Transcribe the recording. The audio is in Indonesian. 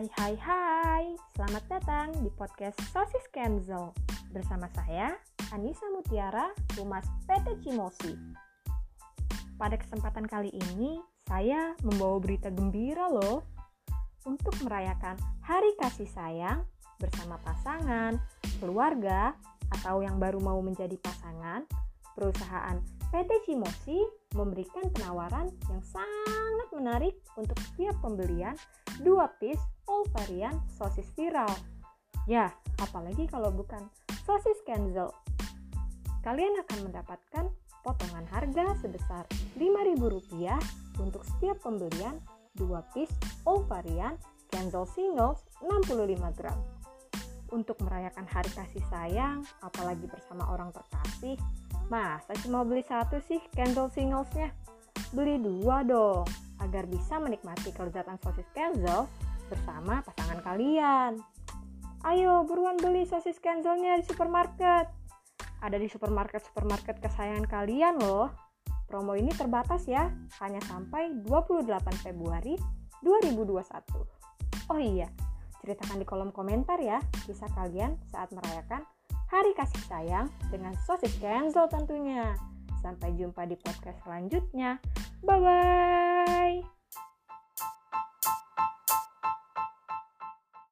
Hai hai hai, selamat datang di podcast Sosis Kenzel Bersama saya, Anissa Mutiara, Humas PT Cimosi. Pada kesempatan kali ini, saya membawa berita gembira loh. Untuk merayakan Hari Kasih Sayang bersama pasangan, keluarga, atau yang baru mau menjadi pasangan Perusahaan PT Cimosi memberikan penawaran yang sangat menarik untuk setiap pembelian dua piece all varian sosis viral. Ya, apalagi kalau bukan sosis Kenzel. Kalian akan mendapatkan potongan harga sebesar Rp5.000 untuk setiap pembelian dua piece all varian Kenzel Singles 65 gram. Untuk merayakan hari kasih sayang, apalagi bersama orang terkasih, Masa cuma beli satu sih candle singlesnya? Beli dua dong, agar bisa menikmati kelezatan sosis Kenzel bersama pasangan kalian. Ayo buruan beli sosis Kenzelnya di supermarket. Ada di supermarket-supermarket kesayangan kalian loh. Promo ini terbatas ya, hanya sampai 28 Februari 2021. Oh iya, ceritakan di kolom komentar ya kisah kalian saat merayakan Hari Kasih Sayang dengan sosis Kenzo tentunya. Sampai jumpa di podcast selanjutnya. Bye-bye.